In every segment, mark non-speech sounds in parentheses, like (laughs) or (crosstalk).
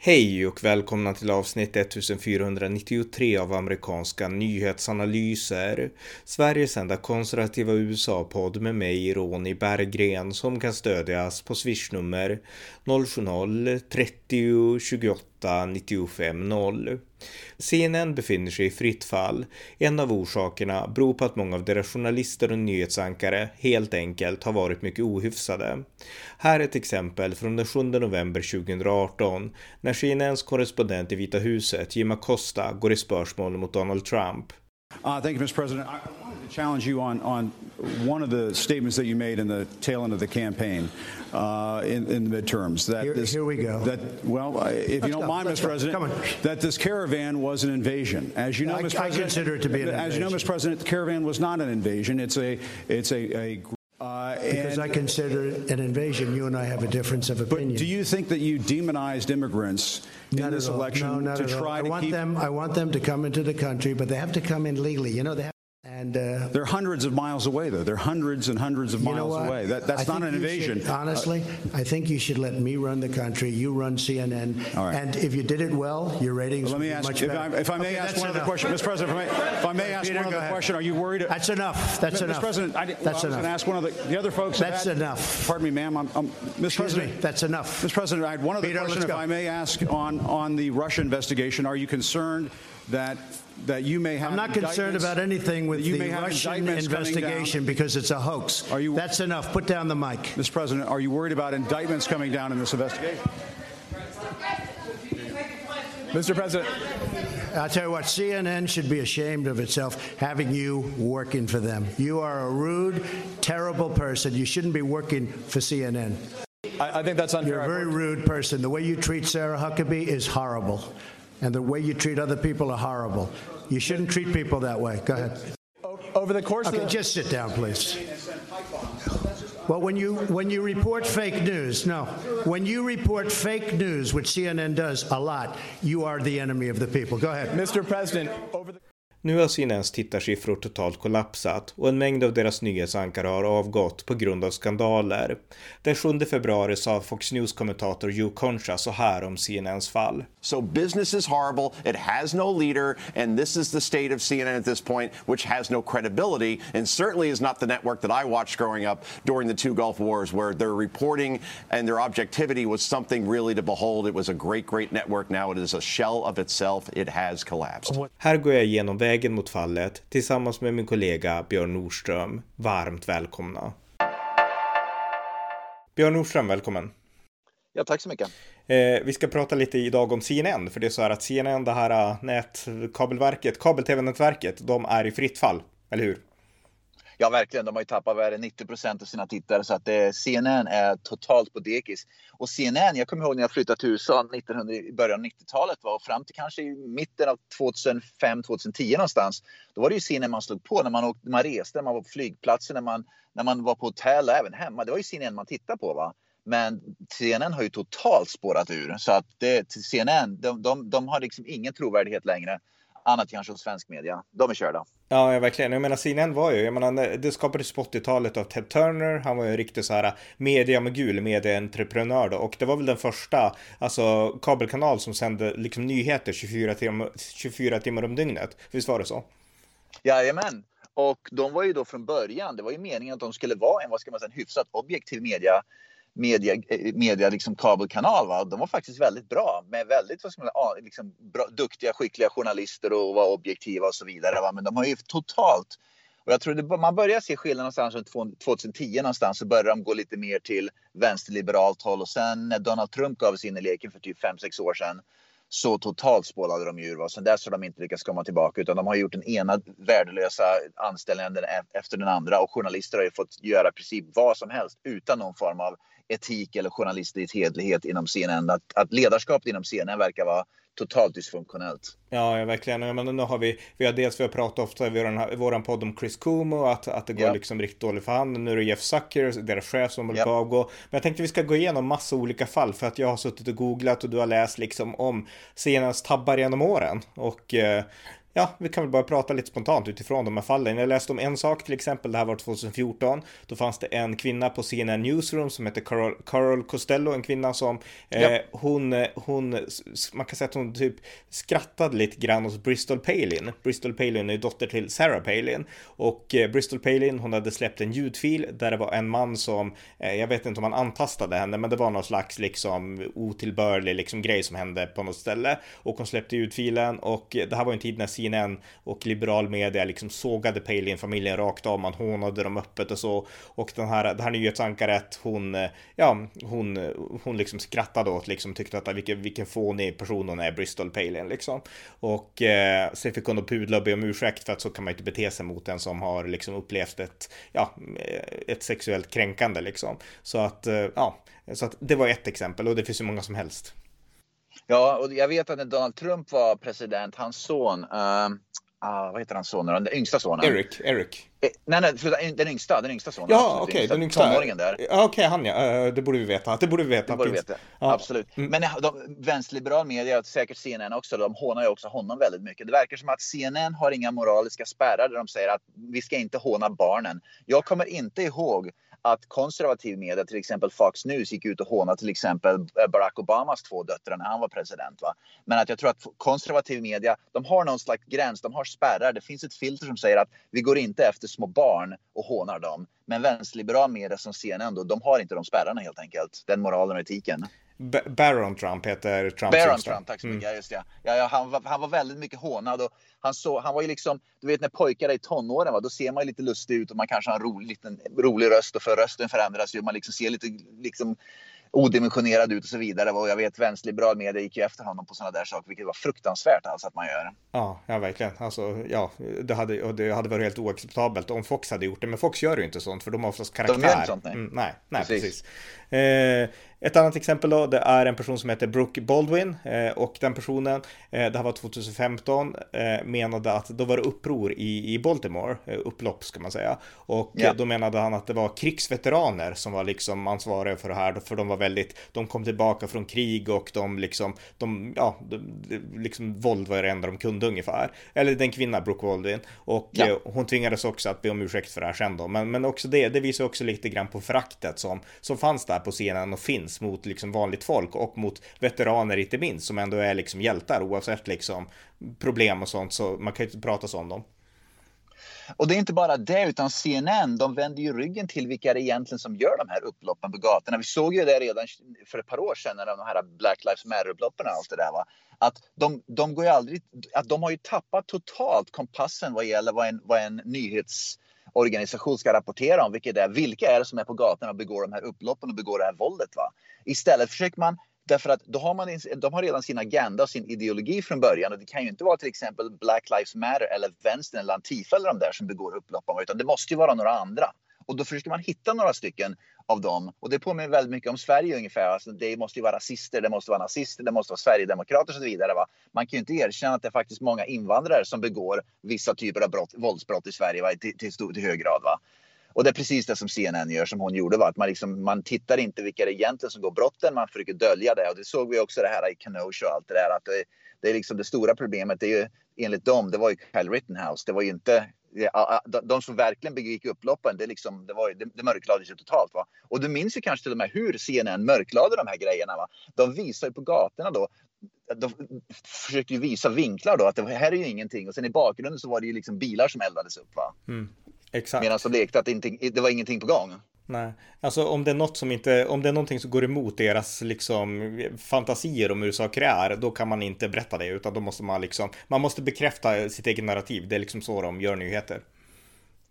Hej och välkomna till avsnitt 1493 av amerikanska nyhetsanalyser. Sveriges enda konservativa USA-podd med mig, Ronny Berggren, som kan stödjas på swishnummer 070-30 28 95 0. CNN befinner sig i fritt fall. En av orsakerna beror på att många av deras journalister och nyhetsankare helt enkelt har varit mycket ohyfsade. Här är ett exempel från den 7 november 2018 när CNNs korrespondent i Vita huset, Jim Acosta, går i spörsmål mot Donald Trump. Uh, thank you, Mr. President. I wanted to challenge you on, on one of the statements that you made in the tail end of the campaign uh, in, in, the midterms. That here, this, here we go. That well, if Let's you don't go. mind, Let's Mr. Go. President, that this caravan was an invasion. As you know, I, Mr. President, I consider it to be an as invasion. you know, Mr. President, the caravan was not an invasion. It's a it's a, a uh, because I consider it an invasion. You and I have a difference of opinion. But do you think that you demonized immigrants in not this election no, to try all. I to want keep them? I want them to come into the country, but they have to come in legally. You know, they have. And uh, they're hundreds of miles away, though. They're hundreds and hundreds of miles away. That, that's not an invasion. should- honestly, I think you should let me run the country. You run CNN. All right. And if you did it well, your ratings Let would me be ask, much if better. I, if I may Okay, ask one other enough. question, Mr. President, if I may, if I may ask Peter, one other ahead. question, are you worried? That's enough. That's Mr. enough. President, I, didn't- That's I was enough. going to ask one of the, the other folks. That's had- enough. Pardon me, ma'am. I'm, I'm, Mr. Excuse President, me. That's enough. Mr. President, I had one other Peter, question, if. I may ask, on on the Russia investigation. Are you concerned that that you may have? I'm not concerned about anything with you the may have Russian indictments coming down? investigation because it's a hoax. Are you- That's enough. Put down the mic. Mr. President, are you worried about indictments coming down in this investigation? Mr. President, I'll tell you what, CNN should be ashamed of itself having you working for them. You are a rude, terrible person. You shouldn't be working for CNN. I, I think that's unfair. You're a very rude person. The way you treat Sarah Huckabee is horrible. And the way you treat other people are horrible. You shouldn't treat people that way. Go ahead. Over the course Okay, of the, just sit down, please. Well, when you when you report fake news, no, when you report fake news, which CNN does a lot, you are the enemy of the people. Go ahead. Mr. President, over the Nu har CNNs tittarsiffror totalt kollapsat och en mängd av deras nyhetsankare har avgått på grund av skandaler. Den 7 februari sa Fox News-kommentator Hugh Concha så här om CNNs fall. So business is horrible. It has no leader, and this is the state of CNN at this point, which has no credibility, and certainly is not the network that I watched growing up during the two Gulf Wars, where their reporting and their objectivity was something really to behold. It was a great, great network. Now it is a shell of itself. It has collapsed. Här går jag igenom vägen mot fallet tillsammans med min kollega Björn Nordström. Varmt välkomna. Björn Nordström, välkommen. Ja, tack så mycket. Eh, vi ska prata lite idag om CNN, för det är så här att CNN, det här eh, nätkabelverket, kabel-tv-nätverket, de är i fritt fall, eller hur? Ja, verkligen. De har ju tappat värre 90 procent av sina tittare så att det, CNN är totalt på dekis. Och CNN, jag kommer ihåg när jag flyttade till USA 1900, i början av 90-talet och fram till kanske i mitten av 2005-2010 någonstans. Då var det ju CNN man slog på när man, åkte, man reste, när man var på flygplatser, när man, när man var på hotell och även hemma. Det var ju CNN man tittade på. va. Men CNN har ju totalt spårat ur så att det, CNN, de, de, de har liksom ingen trovärdighet längre. Annat kanske hos svensk media. De är körda. Ja, ja, verkligen. Jag menar, CNN var ju, jag menar, det skapades på 80-talet av Ted Turner. Han var ju en riktig så här mediamogul, medieentreprenör då. Och det var väl den första, alltså kabelkanal som sände liksom nyheter 24 timmar, 24 timmar om dygnet. Visst var det så? Jajamän. Och de var ju då från början, det var ju meningen att de skulle vara en, vad ska man säga, en hyfsat objektiv media media, eh, media liksom kabelkanal. Va? De var faktiskt väldigt bra med väldigt vad ska man säga, liksom, bra, duktiga, skickliga journalister och var objektiva och så vidare. Va? Men de har ju totalt och jag tror det, man börjar se skillnad någonstans runt 2010 någonstans så började de gå lite mer till vänsterliberalt håll och sen när Donald Trump gav sig in i leken för typ 5-6 år sedan så totalt spolade de ur. Va? Sen dess har de inte lyckats komma tillbaka utan de har gjort den ena värdelösa anställningen efter den andra och journalister har ju fått göra i princip vad som helst utan någon form av etik eller journalistisk hederlighet inom CNN. Att, att ledarskapet inom CNN verkar vara totalt dysfunktionellt. Ja, ja verkligen. Ja, Men nu har vi, vi har dels, vi har pratat ofta i våran podd om Chris Cuomo, att, att det går Ja. liksom riktigt dåligt för han. Nu är det Jeff Zucker, deras chef som håller på att avgå. Men jag tänkte vi ska gå igenom massa olika fall för att jag har suttit och googlat och du har läst liksom om CNNs tabbar genom åren. Och eh, ja, vi kan väl bara prata lite spontant utifrån de här fallen. Jag läste om en sak till exempel, det här var 2014. Då fanns det en kvinna på CNN Newsroom som heter Carol, Carol Costello, en kvinna som eh, ja. hon, hon, man kan säga att hon typ skrattade lite grann hos Bristol Palin. Bristol Palin är ju dotter till Sarah Palin och eh, Bristol Palin, hon hade släppt en ljudfil där det var en man som, eh, jag vet inte om han antastade henne, men det var någon slags liksom otillbörlig liksom grej som hände på något ställe och hon släppte ljudfilen och det här var en tid när CNN och liberal media liksom sågade Palin-familjen rakt av. Man hånade dem öppet och så. Och den här, det här nyhetsankaret, hon, ja, hon, hon liksom skrattade åt, liksom tyckte att ah, vilken, vilken fånig person hon är, Bristol Palin liksom. Och eh, sen fick hon då pudla och be om ursäkt för att så kan man inte bete sig mot en som har liksom upplevt ett, ja, eh, ett sexuellt kränkande liksom. Så att, eh, ja, så att det var ett exempel och det finns ju många som helst. Ja, och jag vet att när Donald Trump var president, hans son, uh, uh, vad heter hans son den yngsta sonen? Eric, Eric. Eh, nej, nej, den yngsta, den yngsta sonen. Ja, okej, okay, den yngsta. Tonåringen där. Ja, okej, okay, han ja. Uh, det borde vi veta. Det borde vi veta. Det borde vi veta. Ja. Absolut. Mm. Men de, vänsterliberal media, säkert CNN också, de hånar ju också honom väldigt mycket. Det verkar som att CNN har inga moraliska spärrar där de säger att vi ska inte håna barnen. Jag kommer inte ihåg att konservativ media, till exempel Fox News, gick ut och hånade till exempel Barack Obamas två döttrar när han var president. Va? Men att jag tror att konservativ media, de har någon slags gräns, de har spärrar. Det finns ett filter som säger att vi går inte efter små barn och hånar dem. Men vänsterliberal media som CNN då, de har inte de spärrarna helt enkelt. Den moralen och etiken. Baron Trump heter Trump. Baron Trump, tack så mycket. Mm. Just det. Ja, ja, han, var, han var väldigt mycket hånad och han, så, han var ju liksom, du vet när pojkar är i tonåren, va, då ser man lite lustig ut och man kanske har en rolig, liten, rolig röst och för rösten förändras ju. Man liksom ser lite liksom, odimensionerad ut och så vidare. Och jag vet vänsterliberal media gick ju efter honom på sådana där saker, vilket var fruktansvärt alltså att man gör. Ja, ja verkligen. Alltså, ja, det hade, och det hade varit helt oacceptabelt om Fox hade gjort det. Men Fox gör ju inte sånt, för de har oftast karaktär. De gör inte sånt, nej. Mm, nej, nej, precis. precis. Eh, ett annat exempel då, det är en person som heter Brooke Baldwin eh, och den personen, eh, det här var 2015, eh, menade att då var det uppror i, i Baltimore, upplopp ska man säga. Och yeah. då menade han att det var krigsveteraner som var liksom ansvariga för det här, för de var väldigt, de kom tillbaka från krig och de liksom, de, ja, de, liksom våld var det enda de kunde ungefär. Eller den kvinna, Brooke Baldwin. Och yeah. hon tvingades också att be om ursäkt för det här sen då. Men, men också det, det visar också lite grann på föraktet som, som fanns där på scenen och finns mot liksom vanligt folk och mot veteraner inte minst som ändå är liksom hjältar oavsett liksom problem och sånt så man kan ju inte prata så om dem. Och det är inte bara det, utan CNN de vänder ju ryggen till vilka det är egentligen som gör de här upploppen på gatorna. Vi såg ju det redan för ett par år sedan när de här Black Lives Matter-upploppen och allt det där. Va? Att de, de går ju aldrig, att de har ju tappat totalt kompassen vad gäller vad en, vad en nyhets organisation ska rapportera om, vilket är vilka är det som är på gatorna och begår de här upploppen och begår det här våldet. Va? Istället försöker man Därför att då har man, de har redan sin agenda och sin ideologi från början. Och det kan ju inte vara till exempel Black Lives Matter eller vänstern eller Antifa eller de där som begår upploppen. Utan det måste ju vara några andra. Och då försöker man hitta några stycken av dem. Och det påminner väldigt mycket om Sverige ungefär. Alltså det måste ju vara rasister, det måste vara nazister, det måste vara sverigedemokrater och så vidare. Va? Man kan ju inte erkänna att det är faktiskt många invandrare som begår vissa typer av brott, våldsbrott i Sverige va? Till, till, stor, till hög grad. Va? Och det är precis det som CNN gör, som hon gjorde. Va? Att man, liksom, man tittar inte vilka det egentligen som går brotten, man försöker dölja det. Och det såg vi också det här i Kenosha och allt det där. Att det, det är liksom det stora problemet, det är ju enligt dem, det var ju Kyle Rittenhouse. Det var ju inte de som verkligen begick upploppen, det, liksom, det, var, det, det mörklades ju totalt. Va? Och du minns ju kanske till och med hur CNN mörklade de här grejerna. Va? De visar ju på gatorna då, de försökte ju visa vinklar då, att det här är ju ingenting. Och sen i bakgrunden så var det ju liksom bilar som eldades upp. Va? Mm, exakt. Medan de lekte att det, inte, det var ingenting på gång. Nej, alltså om det är något som inte, om det är någonting som går emot deras liksom fantasier om hur saker är, då kan man inte berätta det, utan då måste man liksom, man måste bekräfta sitt eget narrativ. Det är liksom så de gör nyheter.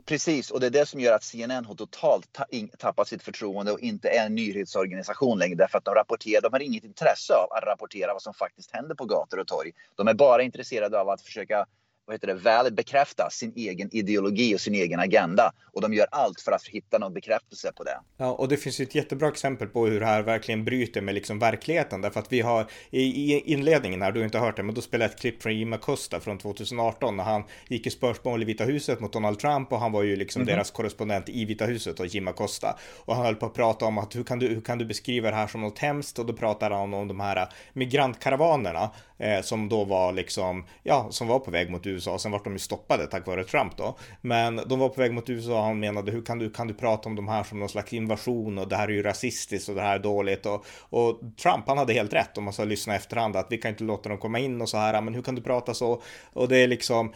Precis, och det är det som gör att CNN har totalt tappat sitt förtroende och inte är en nyhetsorganisation längre. Därför att de rapporterar, de har inget intresse av att rapportera vad som faktiskt händer på gator och torg. De är bara intresserade av att försöka vad heter det, väl bekräfta sin egen ideologi och sin egen agenda. Och de gör allt för att hitta någon bekräftelse på det. Ja, och det finns ju ett jättebra exempel på hur det här verkligen bryter med liksom verkligheten. Därför att vi har i, inledningen här, du har inte hört det, men då spelade jag ett klipp från Jim Acosta från 2018 när han gick i spörsmål i Vita huset mot Donald Trump och han var ju liksom mm -hmm. deras korrespondent i Vita huset och Jim Acosta. Och han höll på att prata om att hur kan du, hur kan du beskriva det här som något hemskt? Och då pratade han om de här migrantkaravanerna eh, som då var liksom, ja, som var på väg mot USA USA, sen vart de ju stoppade tack vare Trump då. Men de var på väg mot USA och han menade hur kan du, kan du prata om de här som någon slags invasion och det här är ju rasistiskt och det här är dåligt och, och Trump han hade helt rätt om man ska lyssna efterhand att vi kan inte låta dem komma in och så här, men hur kan du prata så? Och det är liksom,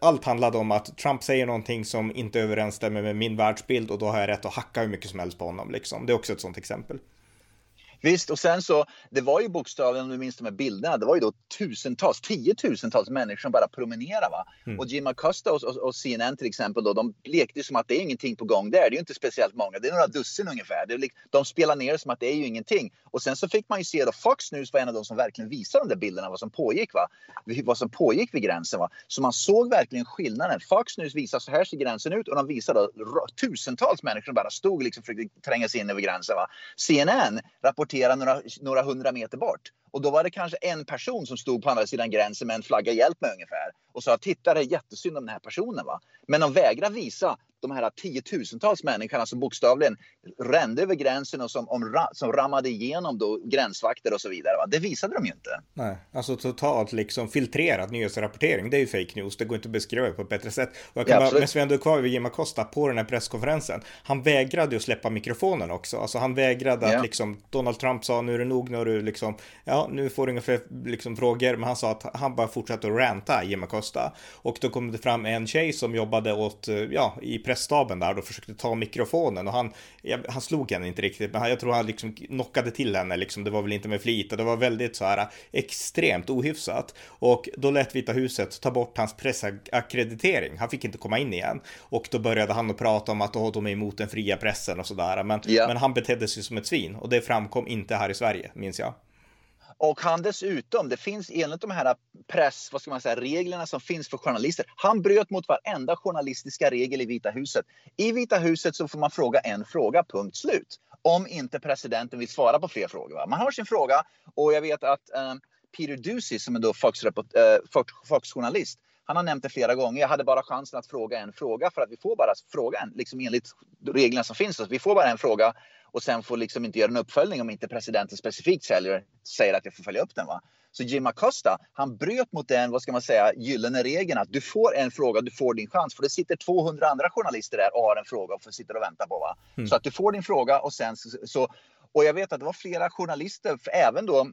allt handlade om att Trump säger någonting som inte överensstämmer med min världsbild och då har jag rätt att hacka hur mycket som helst på honom liksom. Det är också ett sånt exempel. Visst, och sen så, det var ju bokstavligen, om du minns de här bilderna, det var ju då tusentals, tiotusentals människor som bara promenerade. Va? Mm. Och Jim Acosta och, och, och, CNN till exempel, då, de lekte som att det är ingenting på gång där. Det är ju inte speciellt många, det är några dussin ungefär. Det är, de spelar ner som att det är ju ingenting. Och sen så fick man ju se då, Fox News var en av de som verkligen visade de där bilderna, vad som pågick. Va? Vad som pågick vid gränsen. Va? Så man såg verkligen skillnaden. Fox News visar så här ser gränsen ut och de visade tusentals människor som bara stod och liksom försökte tränga sig in över gränsen. Va? CNN rapporterade sortera några, några hundra meter bort. Och då var det kanske en person som stod på andra sidan gränsen med en flagga hjälp mig ungefär. Och sa titta det är jättesynd om den här personen. Va? Men de vägrar visa de här tiotusentals människorna som bokstavligen rände över gränsen och som, om, som rammade igenom då gränsvakter och så vidare. Va? Det visade de ju inte. Nej, alltså totalt liksom filtrerad nyhetsrapportering. Det är ju fake news. Det går inte att beskriva på ett bättre sätt. Och jag kan ja, bara, medan vi ändå är kvar vid Jim Acosta på den här presskonferensen. Han vägrade ju släppa mikrofonen också. Alltså han vägrade ja. att liksom Donald Trump sa nu är det nog, nu är du liksom, ja nu får du inga fler liksom, frågor. Men han sa att han bara fortsatte att ranta Jim Acosta. Och då kom det fram en tjej som jobbade åt, ja, i pressstaben där och försökte ta mikrofonen och han, han slog henne inte riktigt, men jag tror han liksom knockade till henne liksom. Det var väl inte med flit och det var väldigt så här extremt ohyfsat och då lät Vita huset ta bort hans pressakkreditering. Han fick inte komma in igen och då började han att prata om att oh, de är emot den fria pressen och sådär. Men, ja. men han betedde sig som ett svin och det framkom inte här i Sverige, minns jag. Och han dessutom, det finns enligt de här press, vad ska man säga, reglerna som finns för journalister. Han bröt mot varenda journalistiska regel i Vita huset. I Vita huset så får man fråga en fråga, punkt slut. Om inte presidenten vill svara på fler frågor. Va? Man har sin fråga och jag vet att eh, Peter Ducey som är då Fox-journalist, eh, Fox han har nämnt det flera gånger. Jag hade bara chansen att fråga en fråga för att vi får bara fråga en, liksom enligt reglerna som finns. Vi får bara en fråga och sen får liksom inte göra en uppföljning om inte presidenten specifikt säljer, säger att jag får följa upp den. Va? Så Jim Acosta, han bröt mot den, vad ska man säga, gyllene regeln att du får en fråga, du får din chans. För det sitter 200 andra journalister där och har en fråga och sitter och väntar på. Va? Mm. Så att du får din fråga och sen så, och jag vet att det var flera journalister, även då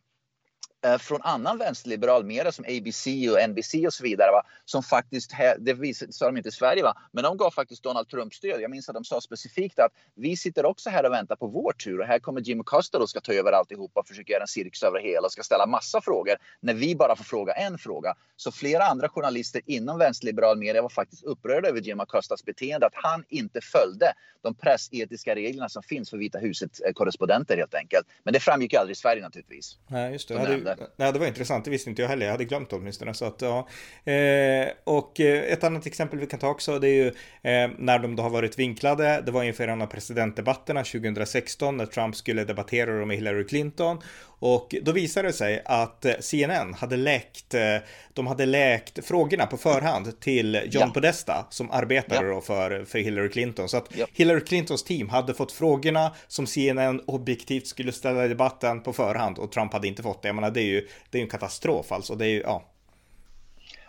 från annan vänsterliberal media som ABC och NBC och så vidare. Va? Som faktiskt, det visade, sa de inte i Sverige, va? men de gav faktiskt Donald Trump stöd. Jag minns att de sa specifikt att vi sitter också här och väntar på vår tur och här kommer Jim Costa och ska ta över alltihopa och försöka göra en cirkus över hela och ska ställa massa frågor när vi bara får fråga en fråga. Så flera andra journalister inom vänsterliberal media var faktiskt upprörda över Jim Costas beteende, att han inte följde de pressetiska reglerna som finns för Vita huset korrespondenter helt enkelt. Men det framgick aldrig i Sverige naturligtvis. Nej, just det det. nej, det var intressant, det visste inte jag heller. Jag hade glömt det åtminstone. Så att, ja. Eh, och eh, ett annat exempel vi kan ta också, det är ju eh, när de då har varit vinklade. Det var inför en av presidentdebatterna 2016 när Trump skulle debattera med Hillary Clinton. Och då visade det sig att eh, CNN hade läckt, eh, de hade läckt frågorna på förhand till John ja. Podesta som arbetade ja. då för, för Hillary Clinton. Så att ja. Hillary Clintons team hade fått frågorna som CNN objektivt skulle ställa i debatten på förhand och Trump hade inte fått det. Jag menar, det är ju det är en katastrof alltså. Det är ju, ja.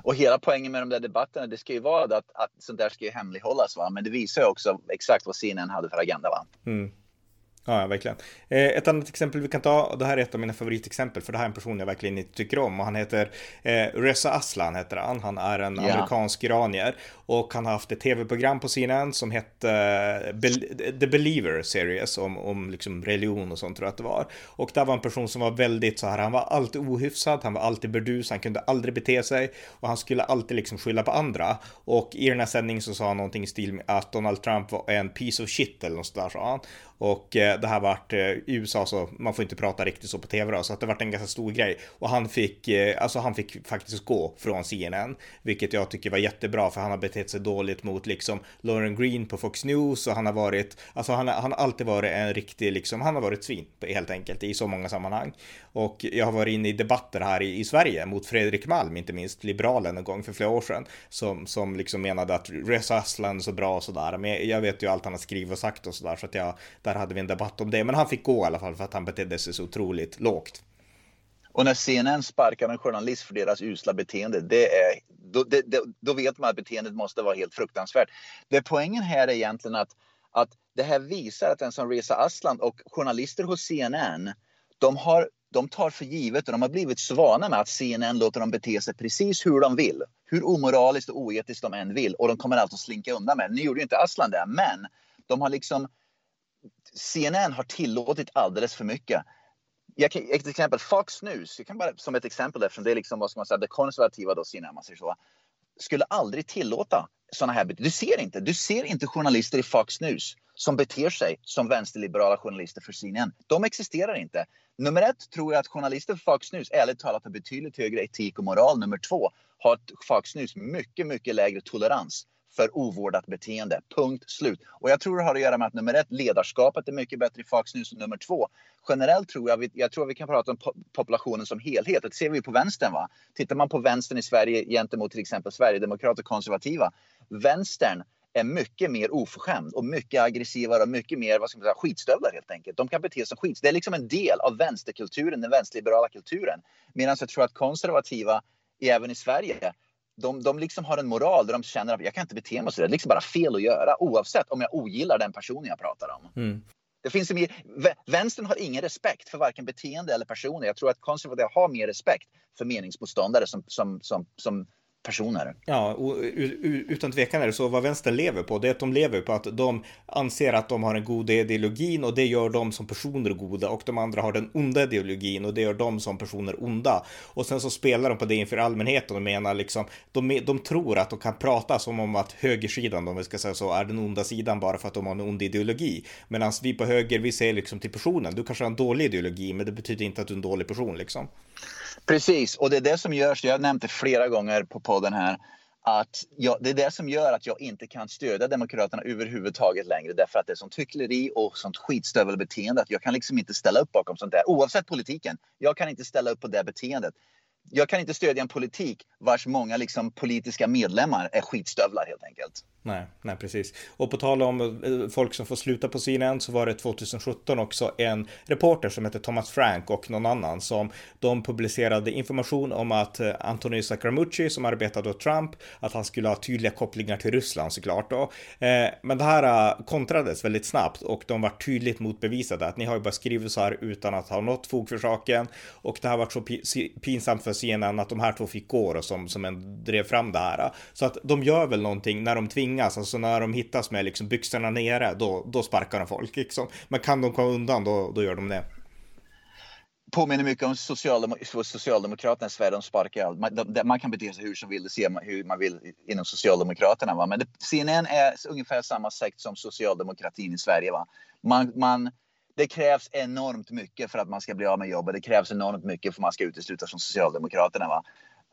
Och hela poängen med de där debatterna, det ska ju vara att, att sånt där ska ju hemlighållas. Va? Men det visar ju också exakt vad CNN hade för agenda. Va? Mm. Ja, verkligen. Eh, ett annat exempel vi kan ta, och det här är ett av mina favoritexempel, för det här är en person jag verkligen inte tycker om. Och han heter eh, Reza Aslan, heter han. Han är en yeah. amerikansk iranier. Och han har haft ett tv-program på CNN som hette uh, The Believer Series, om, om liksom religion och sånt tror jag att det var. Och där var en person som var väldigt så här, han var alltid ohyfsad, han var alltid burdus, han kunde aldrig bete sig. Och han skulle alltid liksom skylla på andra. Och i den här sändningen så sa han någonting i stil med att Donald Trump var en piece of shit eller något sådär sa han. Och eh, det här vart eh, i USA så man får inte prata riktigt så på tv då, så att det vart en ganska stor grej. Och han fick, eh, alltså han fick faktiskt gå från CNN, vilket jag tycker var jättebra för han har betett sig dåligt mot liksom Lauren Green på Fox News och han har varit, alltså han, han har alltid varit en riktig liksom, han har varit svin helt enkelt i så många sammanhang. Och jag har varit inne i debatter här i, i Sverige mot Fredrik Malm, inte minst liberalen en gång för flera år sedan, som, som liksom menade att Reza Aslan är så bra och sådär. Men jag vet ju allt han har skrivit och sagt och sådär, så att jag, där hade vi en debatt om det. Men han fick gå i alla fall för att han betedde sig så otroligt lågt. Och när CNN sparkar en journalist för deras usla beteende, det är, då, det, det, då vet man att beteendet måste vara helt fruktansvärt. Det poängen här är egentligen att, att det här visar att en som Reza Aslan och journalister hos CNN, de, har, de tar för givet och de har blivit svana med att CNN låter dem bete sig precis hur de vill. Hur omoraliskt och oetiskt de än vill och de kommer alltid att slinka undan med Nu gjorde ju inte Aslan det, men de har liksom CNN har tillåtit alldeles för mycket. Jag kan, ett exempel, Fox News, jag kan bara som ett exempel eftersom det är liksom vad ska man säga, det konservativa då, CNN, man säger så, skulle aldrig tillåta sådana här Du ser inte, du ser inte journalister i Fox News som beter sig som vänsterliberala journalister för CNN. De existerar inte. Nummer ett tror jag att journalister för Fox News ärligt talat har betydligt högre etik och moral. Nummer två har Fox News mycket, mycket lägre tolerans för ovårdat beteende. Punkt slut. Och jag tror det har att göra med att nummer ett, ledarskapet är mycket bättre i Fox News. Och nummer två, generellt tror jag, jag tror vi kan prata om populationen som helhet. Det ser vi på vänstern. Va? Tittar man på vänstern i Sverige gentemot till exempel Sverigedemokrater och konservativa. Vänstern är mycket mer oförskämd och mycket aggressivare och mycket mer vad ska man säga, skitstövlar helt enkelt. De kan bete sig som skit. Det är liksom en del av vänsterkulturen, den vänsterliberala kulturen. Medan jag tror att konservativa, även i Sverige, de, de liksom har en moral där de känner att jag kan inte bete mig så. Det är liksom bara fel att göra oavsett om jag ogillar den personen jag pratar om. Mm. Det finns mer, vänstern har ingen respekt för varken beteende eller personer. Jag tror att konservativa har mer respekt för meningsmotståndare som, som, som, som personer. Ja, utan tvekan är det så. Vad vänstern lever på, det är att de lever på att de anser att de har en god ideologin och det gör dem som personer goda och de andra har den onda ideologin och det gör dem som personer onda. Och sen så spelar de på det inför allmänheten och menar liksom, de, de tror att de kan prata som om att högersidan, om vi ska säga så, är den onda sidan bara för att de har en ond ideologi. Medan vi på höger, vi ser liksom till personen. Du kanske har en dålig ideologi, men det betyder inte att du är en dålig person liksom. Precis, och det är det som görs. Jag har nämnt det flera gånger på podden här. Att jag, det är det som gör att jag inte kan stödja Demokraterna överhuvudtaget längre. Därför att det är sånt hyckleri och sånt skitstövelbeteende att jag kan liksom inte ställa upp bakom sånt där. Oavsett politiken. Jag kan inte ställa upp på det beteendet jag kan inte stödja en politik vars många liksom, politiska medlemmar är skitstövlar helt enkelt. Nej, nej precis. Och på tal om eh, folk som får sluta på CNN så var det 2017 också en reporter som hette Thomas Frank och någon annan som de publicerade information om att eh, Anthony Scaramucci som arbetade åt Trump, att han skulle ha tydliga kopplingar till Ryssland såklart då. Eh, men det här eh, kontrades väldigt snabbt och de var tydligt motbevisade att ni har ju bara skrivit så här utan att ha något fog för saken och det har varit så pinsamt för CNN att de här två fick gå och som, som en drev fram det här. Så att de gör väl någonting när de tvingar tvingas, alltså när de hittas med liksom byxorna nere, då, då sparkar de folk liksom. Men kan de komma undan, då, då gör de det påminner mycket om socialdem Socialdemokraterna i Sverige. De sparkar. Man, de, man, kan bete sig hur som vill, det ser man hur man vill inom Socialdemokraterna. Va? Men det, CNN är ungefär samma sekt som socialdemokratin i Sverige. Va? Man, man, det krävs enormt mycket för att man ska bli av med jobbet. Det krävs enormt mycket för att man ska uteslutas från Socialdemokraterna. Va?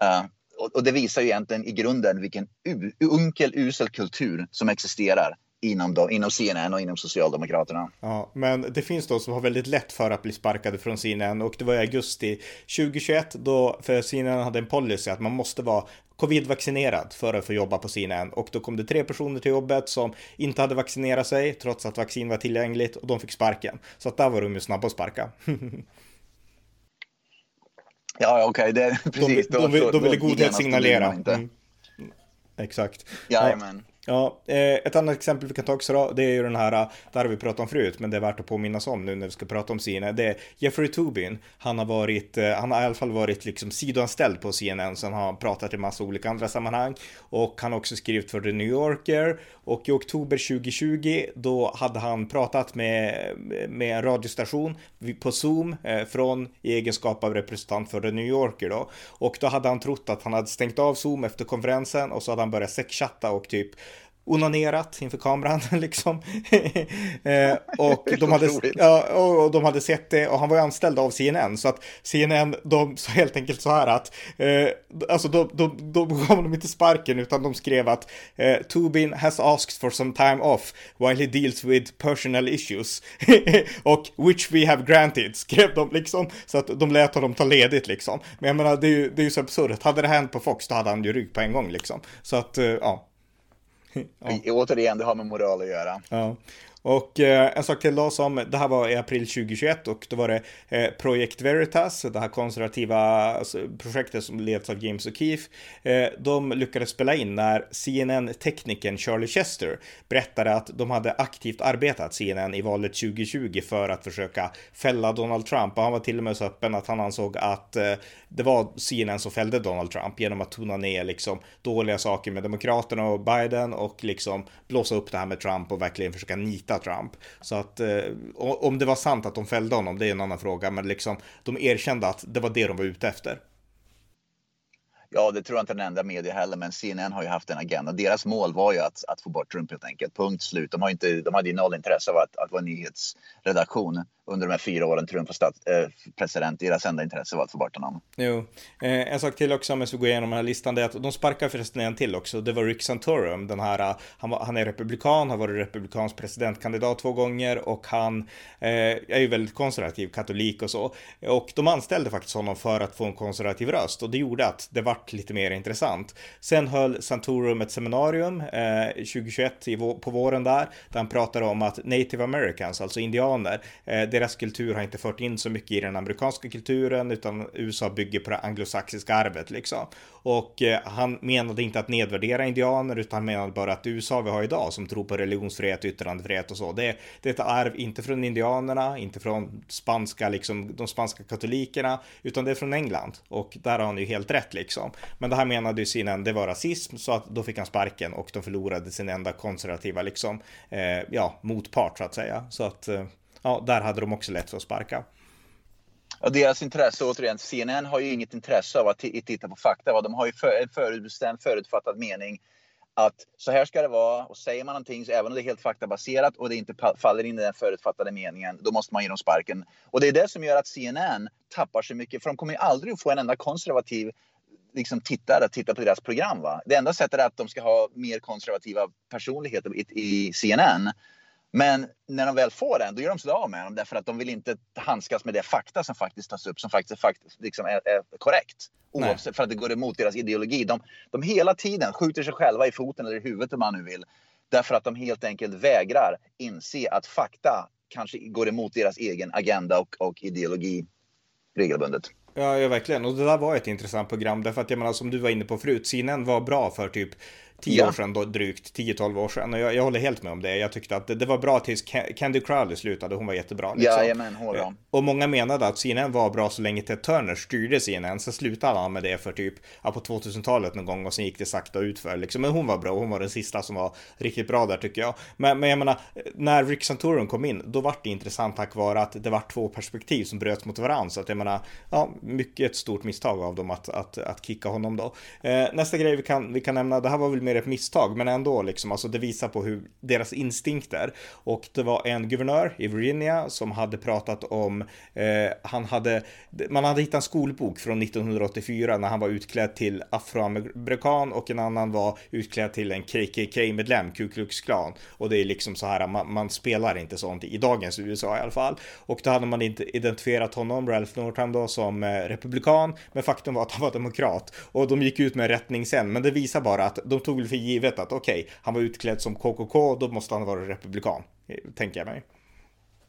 Uh, och, och, det visar ju egentligen i grunden vilken unkel, usel kultur som existerar inom, då, inom CNN och inom Socialdemokraterna. Ja, men det finns de som har väldigt lätt för att bli sparkade från CNN och det var i augusti 2021 då, för CNN hade en policy att man måste vara covid-vaccinerad för att få jobba på CNN och då kom det tre personer till jobbet som inte hade vaccinerat sig trots att vaccin var tillgängligt och de fick sparken. Så att där var de ju snabba att sparka. (laughs) ja, okej, okay, (laughs) precis. De, de, de, de ville godhet signalera. Mm. Exakt. Jajamän. Ja. Eh, ett annat exempel vi kan ta också då, det är ju den här, eh, det har vi pratat om förut, men det är värt att påminnas om nu när vi ska prata om CNN. Det är Jeffrey Tubin. Han har varit, eh, han har i alla fall varit liksom sidoanställd på CNN, sen har han pratat i massa olika andra sammanhang. Och han har också skrivit för The New Yorker. Och i oktober 2020, då hade han pratat med, med en radiostation på Zoom från i egenskap av representant för The New Yorker då. Och då hade han trott att han hade stängt av Zoom efter konferensen och så hade han börjat sexchatta och typ onanerat inför kameran (laughs) liksom. eh, (laughs) och, de hade, ja, och de hade sett det och han var ju anställd av CNN så att CNN de (laughs) sa helt enkelt så här att eh, alltså de, de, de gav honom inte sparken utan de skrev att eh, Tubin has asked for some time off while he deals with personal issues och which we have granted skrev de liksom så att de lät honom ta ledigt liksom. Men jag menar det är ju, det är ju så absurt. Hade det hänt på Fox då hade han ju rygg på en gång liksom. Så att eh, ja ja. Återigen, det har med moral att göra. Ja. Och eh, en sak till då som, det här var i april 2021 och då var det eh, Project Veritas, det här konservativa alltså, projektet som leds av James O'Keefe. Eh, de lyckades spela in när CNN-teknikern Charlie Chester berättade att de hade aktivt arbetat CNN i valet 2020 för att försöka fälla Donald Trump och han var till och med så öppen att han ansåg att eh, det var CNN som fällde Donald Trump genom att tona ner liksom dåliga saker med Demokraterna och Biden och liksom blåsa upp det här med Trump och verkligen försöka nita Trump. Så att eh, om det var sant att de fällde honom, det är en annan fråga, men liksom de erkände att det var det de var ute efter. Ja, det tror jag inte den enda media heller, men CNN har ju haft en agenda. Deras mål var ju att, att få bort Trump helt enkelt. Punkt slut. De, har inte, de hade ju noll intresse av att, att vara nyhetsredaktion under de här fyra åren Trump var stats, eh, president. Deras enda intresse var att få bort honom. Jo, eh, en sak till också om vi går igenom den här listan, det är att de sparkar förresten en till också. Det var Rick Santorum, den här, eh, han, han är republikan, har varit republikansk presidentkandidat två gånger och han eh, är ju väldigt konservativ, katolik och så. Och de anställde faktiskt honom för att få en konservativ röst och det gjorde att det vart lite mer intressant. Sen höll Santorum ett seminarium eh, 2021 i, på våren där, där han pratade om att native americans, alltså indianer, eh, deras kultur har inte fört in så mycket i den amerikanska kulturen utan USA bygger på det anglosaxiska arvet liksom. Och eh, han menade inte att nedvärdera indianer utan han menade bara att USA vi har idag som tror på religionsfrihet, yttrandefrihet och så. Det, det är ett arv inte från indianerna, inte från spanska, liksom de spanska katolikerna, utan det är från England. Och där har han ju helt rätt liksom. Men det här menade ju sinen, det var rasism så att då fick han sparken och de förlorade sin enda konservativa liksom, eh, ja, motpart så att säga. Så att eh, ja, där hade de också lätt för att sparka. Ja, deras intresse, återigen, CNN har ju inget intresse av att titta på fakta. De har ju en förutbestämd, förutfattad mening att så här ska det vara och säger man någonting, så även om det är helt faktabaserat och det inte faller in i den förutfattade meningen, då måste man ge dem sparken. Och det är det som gör att CNN tappar så mycket, för de kommer ju aldrig att få en enda konservativ liksom tittare att titta på deras program. Va? Det enda sättet är att de ska ha mer konservativa personligheter i, i CNN. Men när de väl får den, då gör de sig av med dem därför att de vill inte handskas med det fakta som faktiskt tas upp som faktiskt, faktiskt liksom är, är korrekt. Oavsett Nej. för att det går emot deras ideologi. De, de hela tiden skjuter sig själva i foten eller i huvudet om man nu vill. Därför att de helt enkelt vägrar inse att fakta kanske går emot deras egen agenda och, och ideologi regelbundet. Ja, ja, verkligen. Och det där var ett intressant program därför att jag menar som du var inne på förut, CNN var bra för typ 10 ja. år sedan, då, drygt 10-12 år sedan. Och jag, jag, håller helt med om det. Jag tyckte att det, det var bra tills Candy Crowley slutade. Hon var jättebra. Liksom. Jajamän, håller om. Och många menade att CNN var bra så länge Ted Turner styrde CNN. Så slutade han med det för typ ja, på 2000-talet någon gång och sen gick det sakta utför. Liksom. Men hon var bra. Hon var den sista som var riktigt bra där tycker jag. Men, men jag menar, när Rick Santorum kom in, då var det intressant tack vare att det var två perspektiv som bröts mot varandra. Så att jag menar, ja, mycket ett stort misstag av dem att, att, att kicka honom då. Eh, nästa grej vi kan, vi kan nämna, det här var väl mer ett misstag, men ändå liksom, alltså det visar på hur deras instinkter. Och det var en guvernör i Virginia som hade pratat om, eh, han hade, man hade hittat en skolbok från 1984 när han var utklädd till afroamerikan och en annan var utklädd till en KKK-medlem, Ku Klux Klan. Och det är liksom så här, man, man, spelar inte sånt i dagens USA i alla fall. Och då hade man inte identifierat honom, Ralph Northam då, som eh, republikan, men faktum var att han var demokrat. Och de gick ut med rättning sen, men det visar bara att de tog för givet att okej, okay, han var utklädd som KKK, då måste han vara republikan, tänker jag mig.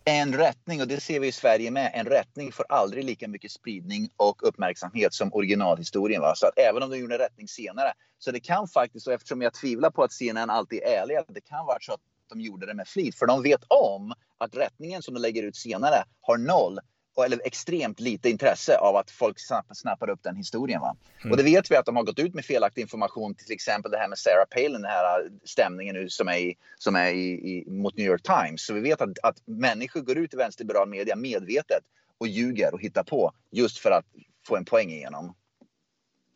En rättning, och det ser vi i Sverige med, en rättning får aldrig lika mycket spridning och uppmärksamhet som originalhistorien. Va? Så att även om de gjorde en rättning senare, så det kan faktiskt, och eftersom jag tvivlar på att CNN alltid är ärliga, det kan vara så att de gjorde det med flit. För de vet om att rättningen som de lägger ut senare har noll eller extremt lite intresse av att folk snappar upp den historien. Va? Mm. Och det vet vi att de har gått ut med felaktig information, till exempel det här med Sarah Palin, den här stämningen nu som är, i, som är i, i, mot New York Times. Så vi vet att, att människor går ut i vänsterliberal media medvetet och ljuger och hittar på just för att få en poäng igenom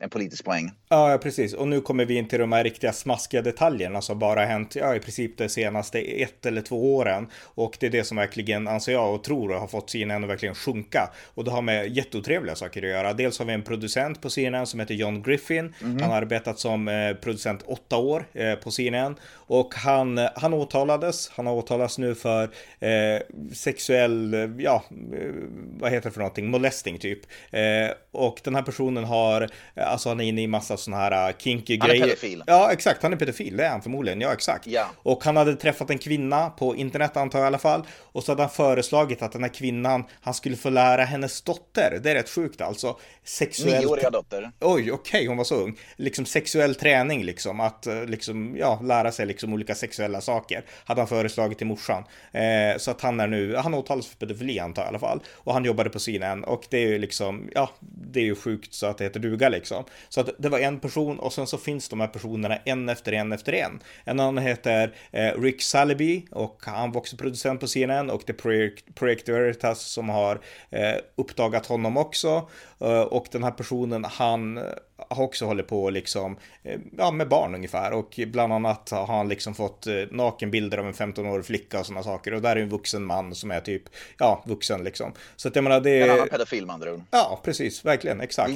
en politisk poäng. Ja, precis. Och nu kommer vi in till de här riktiga smaskiga detaljerna som bara hänt, ja, i princip de senaste ett eller två åren. Och det är det som verkligen, anser jag och tror, har fått CNN att verkligen sjunka. Och det har med jätteotrevliga saker att göra. Dels har vi en producent på CNN som heter John Griffin. Mm -hmm. Han har arbetat som eh, producent åtta år eh, på CNN. Och han, han åtalades, han har åtalats nu för eh, sexuell, ja, eh, vad heter det för någonting, molesting typ. Eh, och den här personen har alltså han är inne i massa sådana här uh, kinky Han är grejer. pedofil. Ja, exakt. Han är pedofil. Det är han förmodligen. Ja, exakt. Ja. Och han hade träffat en kvinna på internet antar jag i alla fall. Och så hade han föreslagit att den här kvinnan, han skulle få lära hennes dotter. Det är rätt sjukt alltså. Sexuell... Nioåriga dotter. Oj, okej, hon var så ung. Liksom sexuell träning liksom, att eh, liksom, ja, lära sig liksom olika sexuella saker. Hade han föreslagit till morsan. Eh, så att han är nu, han åtalas för pedofili antar jag i alla fall. Och han jobbade på CNN och det är ju liksom, ja, det är ju sjukt så att det heter duga liksom. Liksom. Så att det var en person och sen så finns de här personerna en efter en efter en. En annan heter eh, Rick Salaby och han var också producent på CNN och det är Project, Project Veritas som har eh, uppdagat honom också. Eh, och den här personen, han eh, har också hållit på liksom, eh, ja, med barn ungefär och bland annat har han liksom fått nakenbilder av en 15-årig flicka och sådana saker och där är en vuxen man som är typ, ja, vuxen liksom. Så att jag menar det En annan pedofil med andra ord. ja, precis, verkligen, exakt.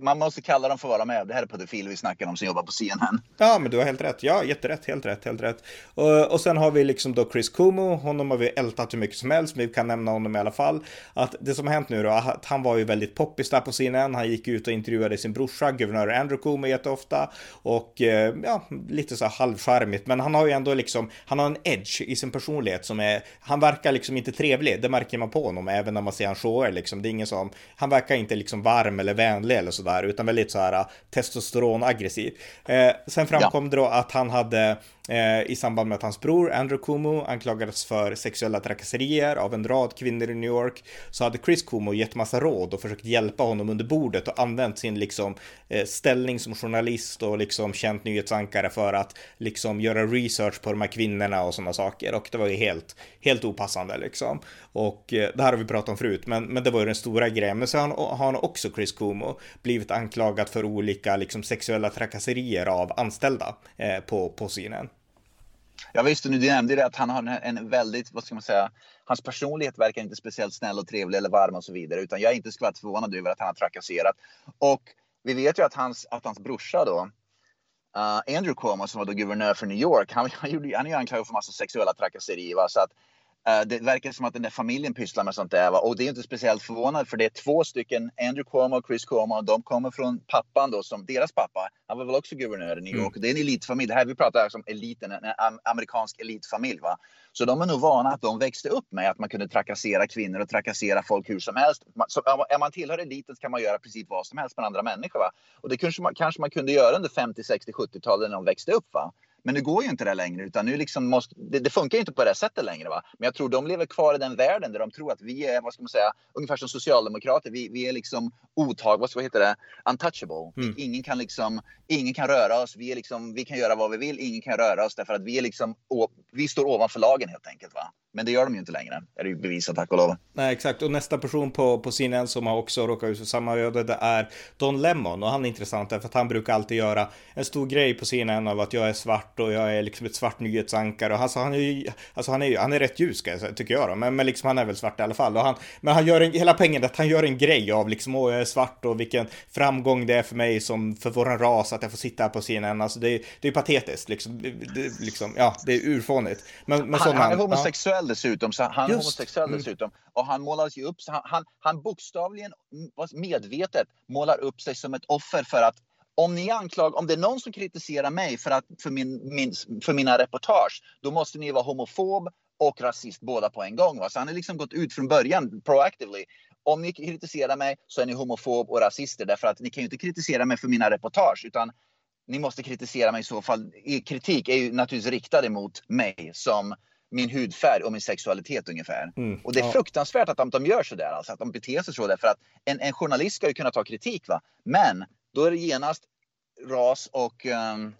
Man måste kalla dem för att vara med. Det här är pedofiler vi snackar om som jobbar på CNN. Ja, men du har helt rätt. Ja, jätterätt, helt rätt, helt rätt. Och, och sen har vi liksom då Chris Cuomo. Honom har vi ältat hur mycket som helst, men vi kan nämna honom i alla fall. Att det som har hänt nu då, att han var ju väldigt poppis där på CNN. Han gick ut och intervjuade sin brorsa, guvernör Andrew Cuomo jätteofta. Och eh, ja, lite så här halvcharmigt. Men han har ju ändå liksom, han har en edge i sin personlighet som är, han verkar liksom inte trevlig. Det märker man på honom även när man ser han shower liksom. Det är ingen som, han verkar inte liksom varm eller vänlig eller sådär, utan väldigt så här testosteronaggressiv. Eh, sen framkom det då att han hade eh, Eh, i samband med att hans bror Andrew Cuomo anklagades för sexuella trakasserier av en rad kvinnor i New York så hade Chris Cuomo gett massa råd och försökt hjälpa honom under bordet och använt sin liksom eh, ställning som journalist och liksom känt nyhetsankare för att liksom göra research på de här kvinnorna och sådana saker och det var ju helt, helt opassande liksom. Och eh, det här har vi pratat om förut, men, men det var ju den stora grejen. Men så har han, har han också Chris Cuomo blivit anklagad för olika liksom sexuella trakasserier av anställda eh, på, på CNN. Ja visst, och nu du nämnde det att han har en- en väldigt, vad ska man säga, hans personlighet verkar inte speciellt snäll och trevlig eller varm och så vidare. Utan jag är inte skvatt förvånad över att han har trakasserat. Och vi vet ju att hans, att hans brorsa då, uh, Andrew Cuomo som var då guvernör för New York, han, han, gjorde, han är ju anklagad för massa sexuella trakasserier. Va? Så att, det verkar som att den där familjen pysslar med sånt där. Va? Och det är inte speciellt förvånande för det är två stycken, Andrew Cuomo och Chris Cuomo, de kommer från pappan då, som deras pappa, han var väl också guvernör i New York. Det är en elitfamilj. Det här vi pratar alltså om eliten, en am- amerikansk elitfamilj. Va? Så de är nog vana att de växte upp med att man kunde trakassera kvinnor och trakassera folk hur som helst. Så är man tillhör eliten så kan man göra precis vad som helst med andra människor. Va? Och det kanske man, kanske man kunde göra under 50, 60, 70-talet när de växte upp. Va? Men det går ju inte det längre, utan nu liksom måste, det, det funkar ju inte på det sättet längre. Va? Men jag tror de lever kvar i den världen där de tror att vi är, vad ska man säga, ungefär som socialdemokrater. Vi, vi är liksom otag, vad ska- vad heter det, untouchable. Mm. Ingen kan liksom, ingen kan röra oss. Vi är liksom, vi kan göra vad vi vill, ingen kan röra oss därför att vi är liksom, vi står ovanför lagen helt enkelt. Va? Men det gör de ju inte längre, är det ju bevisat tack och lov. Nej, exakt. Och nästa person på, på CNN som har också råkat ut för samma öde, det är Don Lemon. Och han är intressant därför att han brukar alltid göra en stor grej på CNN av att jag är svart och jag är liksom ett svart nyhetsankare. Och alltså, han är ju, alltså han är ju, han är rätt ljus tycker jag då. Men, men liksom han är väl svart i alla fall. Och han, men han gör en, hela poängen är att han gör en grej av liksom, åh jag är svart och vilken framgång det är för mig som, för våran ras att jag får sitta här på CNN. Alltså det, är- det är patetiskt liksom. Det, liksom. Ja, det är urfånigt. Men, men Han, han är ja. Homosexuell dessutom. Så han är Just. homosexuell Mm. dessutom. Och han målas ju upp, han, han, han bokstavligen mm, medvetet målar upp sig som ett offer för att om ni anklag, om det är någon som kritiserar mig för, att, för, min, min, för mina reportage, då måste ni vara homofob och rasist båda på en gång. Va? Så han har liksom gått ut från början proactively. Om ni kritiserar mig så är ni homofob och rasister därför att ni kan ju inte kritisera mig för mina reportage utan ni måste kritisera mig i så fall. Er kritik är ju naturligtvis riktad emot mig som min hudfärg och min sexualitet ungefär. Mm, Och det är ja. fruktansvärt att de, de gör så där, alltså att de beter sig så där. För att en, en journalist ska ju kunna ta kritik, va? men då är det genast ras och, ehm,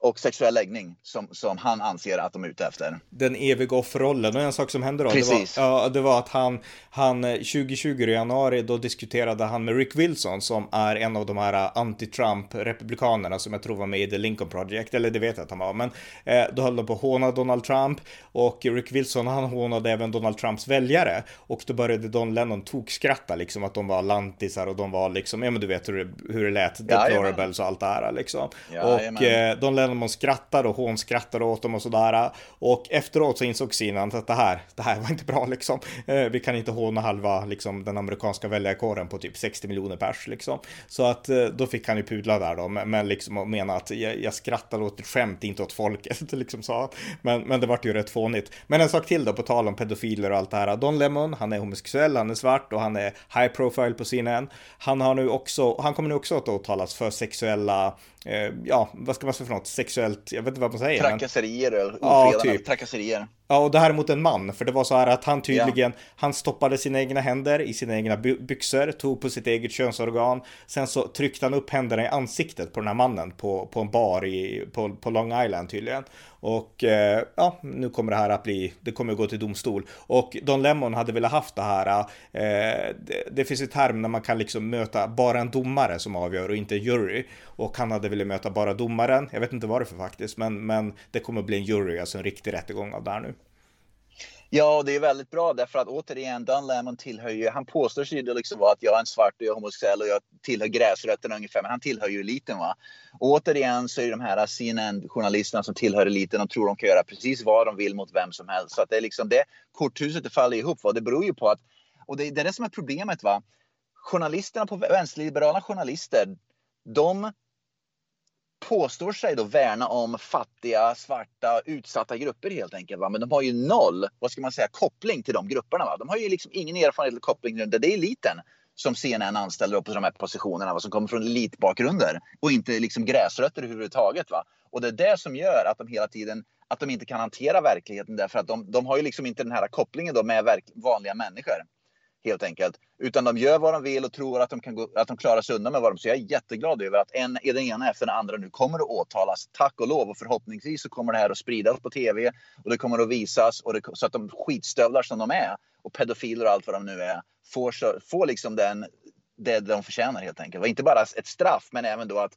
och sexuell läggning som, som han anser att de är ute efter. den eviga offerrollen. Och en sak som hände då, det var, Precis. ja, det var att han, han eh, 2020 i januari, då diskuterade han med Rick Wilson som är en av de här eh, anti-Trump-republikanerna som jag tror var med i The Lincoln Project, eller det vet jag att han var, men eh, då höll de på att håna Donald Trump och Rick Wilson han hånade även Donald Trumps väljare och då började Don Lennon tokskratta liksom att de var lantisar och de var liksom, ja men du vet hur det, hur det lät, deplorables och allt det här liksom. Jajamän. Och eh, Don Lennon Lemon skrattade och hon skrattade åt dem och sådär. Och efteråt så insåg Sinan att det här, det här var inte bra liksom. Eh, vi kan inte håna halva liksom den amerikanska väljarkåren på typ 60 miljoner pers liksom. Så att eh, då fick han ju pudla där då, men liksom och mena att jag, jag skrattade åt ett skämt, inte åt folket (laughs) liksom sa. Men, men det vart ju rätt fånigt. Men en sak till då, på tal om pedofiler och allt det här. Don Lemon, han är homosexuell, han är svart och han är high profile på CNN. Han har nu också, han kommer nu också att åtalas för sexuella eh, ja, vad ska man säga för något, sexuellt, jag vet inte vad man säger. Trakasserier, men... ja, typ. trakasserier. Ja, och det här är mot en man, för det var så här att han tydligen, ja. han stoppade sina egna händer i sina egna byxor, tog på sitt eget könsorgan, sen så tryckte han upp händerna i ansiktet på den här mannen på, på en bar i, på, på Long Island tydligen. Och eh, ja, nu kommer det här att bli, det kommer att gå till domstol. Och Don Lemon hade velat haft det här, eh, det, det, finns ett term när man kan liksom möta bara en domare som avgör och inte jury. Och han hade velat möta bara domaren, jag vet inte varför faktiskt, men, men det kommer att bli en jury, alltså en riktig rättegång av det här nu. Ja, det är väldigt bra därför att återigen, Don Lemon tillhör ju, han påstår sig ju liksom att jag är en svart och jag är homosexuell och jag tillhör gräsrötterna ungefär, men han tillhör ju eliten va. Och återigen så är de här CNN-journalisterna som tillhör eliten de tror de kan göra precis vad de vill mot vem som helst. Så att det är liksom det korthuset det faller ihop va. Det beror ju på att, och det, det är det som är problemet va. Journalisterna på vänsterliberala journalister, de påstår sig då värna om fattiga, svarta, utsatta grupper helt enkelt. Va? Men de har ju noll, vad ska man säga, koppling till de grupperna. Va? De har ju liksom ingen erfarenhet eller koppling till det. Det är eliten som CNN anställer på de här positionerna, va? som kommer från elitbakgrunder och inte liksom gräsrötter överhuvudtaget. Va? Och det är det som gör att de hela tiden att de inte kan hantera verkligheten därför att de, de har ju liksom inte den här kopplingen då med vanliga människor helt enkelt. Utan de gör vad de vill och tror att de, kan gå, att de klarar sig undan med vad de Så jag är jätteglad över att en, den ena efter den andra nu kommer att åtalas. Tack och lov. Och förhoppningsvis så kommer det här att spridas på tv och det kommer att visas och det, så att de skitstövlar som de är och pedofiler och allt vad de nu är får, får liksom den, det de förtjänar helt enkelt. Och inte bara ett straff men även då att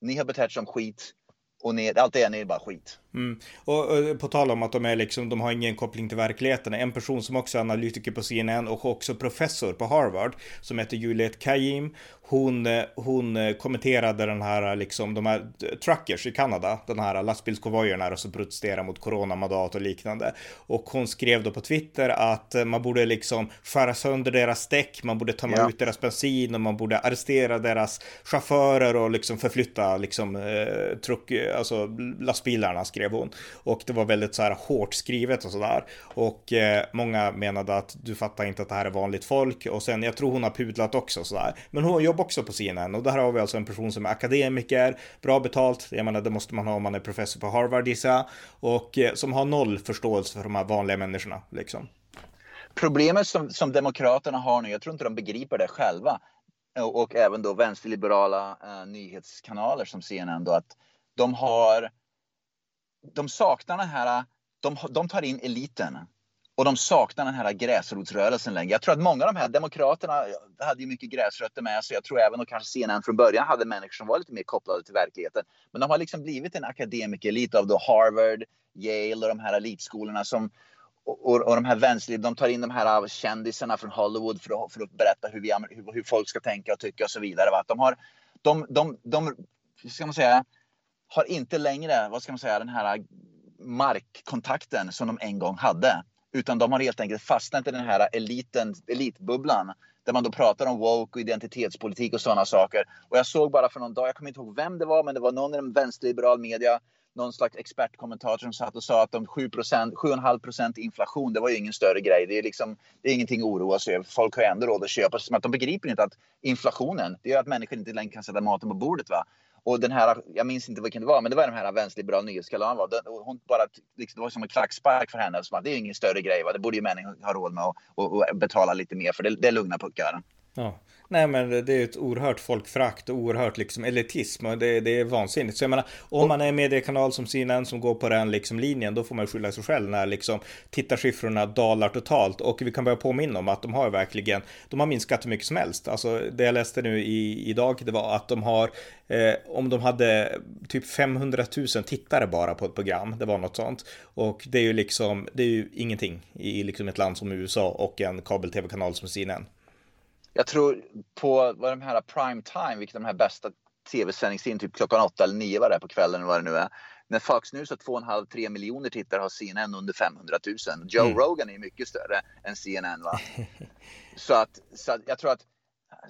ni har betett som skit och ni, allt det är ni bara skit. Mm. Och, och, på tal om att de är liksom, de har ingen koppling till verkligheten. En person som också är analytiker på CNN och också professor på Harvard som heter Juliet Kayim. Hon, hon kommenterade den här liksom de här truckers i Kanada, den här lastbilskonvojerna som protesterar mot coronamandat och liknande. Och hon skrev då på Twitter att man borde liksom skära sönder deras däck, man borde ta ja. ut deras bensin och man borde arrestera deras chaufförer och liksom förflytta liksom eh, truck, alltså lastbilarna skrev hon. Och det var väldigt så här hårt skrivet och sådär. Och eh, många menade att du fattar inte att det här är vanligt folk. Och sen, jag tror hon har pudlat också sådär. Men hon jobbar också på CNN och där har vi alltså en person som är akademiker, bra betalt. Jag menar, det måste man ha om man är professor på Harvard gissar Och eh, som har noll förståelse för de här vanliga människorna liksom. Problemet som, som Demokraterna har nu, jag tror inte de begriper det själva, och, och även då vänsterliberala eh, nyhetskanaler som CNN då, att de har de saknar den här, de, de tar in eliten. Och de saknar den här gräsrotsrörelsen längre. Jag tror att många av de här demokraterna hade ju mycket gräsrötter med sig. Jag tror även att kanske CNN från början hade människor som var lite mer kopplade till verkligheten. Men de har liksom blivit en akademikerelit av då Harvard, Yale och de här elitskolorna som och, och de här vänster, de tar in de här kändisarna från Hollywood för att, för att berätta hur, vi, hur, hur folk ska tänka och tycka och så vidare. Va? De har, de, de, de, ska man säga, har inte längre, vad ska man säga, den här markkontakten som de en gång hade. Utan de har helt enkelt fastnat i den här eliten, elitbubblan. Där man då pratar om woke och identitetspolitik och sådana saker. Och jag såg bara för någon dag, jag kommer inte ihåg vem det var, men det var någon i den vänsterliberal media, någon slags expertkommentator som satt och sa att om 7% 7,5% inflation, det var ju ingen större grej. Det är liksom, det är ingenting att oroa sig över. Folk har ju ändå råd att köpa. Som att de begriper inte att inflationen, det gör att människor inte längre kan sätta maten på bordet. Va? Och den här, jag minns inte vilken det var, men det var den här vänsterliberala nyhetskanalen. Hon bara, liksom, det var som en klackspark för henne. Så det är ingen större grej. Va? Det borde ju människor ha råd med att betala lite mer för. Det, det lugnar puckar. Ja. Nej men det är ett oerhört folkfrakt och oerhört liksom elitism och det, det är vansinnigt. Så jag menar, om man är en mediekanal som CNN som går på den liksom linjen, då får man skylla sig själv när liksom tittarsiffrorna dalar totalt. Och vi kan börja påminna om att de har verkligen, de har minskat hur mycket som helst. Alltså det jag läste nu i, idag, det var att de har, eh, om de hade typ 500 000 tittare bara på ett program, det var något sånt. Och det är ju liksom, det är ju ingenting i liksom ett land som USA och en kabel-tv-kanal som CNN jag tror på vad de här prime time, vilket de här bästa tv-sändningstid, typ klockan åtta eller nio var det på kvällen eller vad det nu är. När Fox News har 2,5-3 miljoner tittare har CNN under 500 000. Joe mm. Rogan är mycket större än CNN. Va? (laughs) så, att, så att jag tror att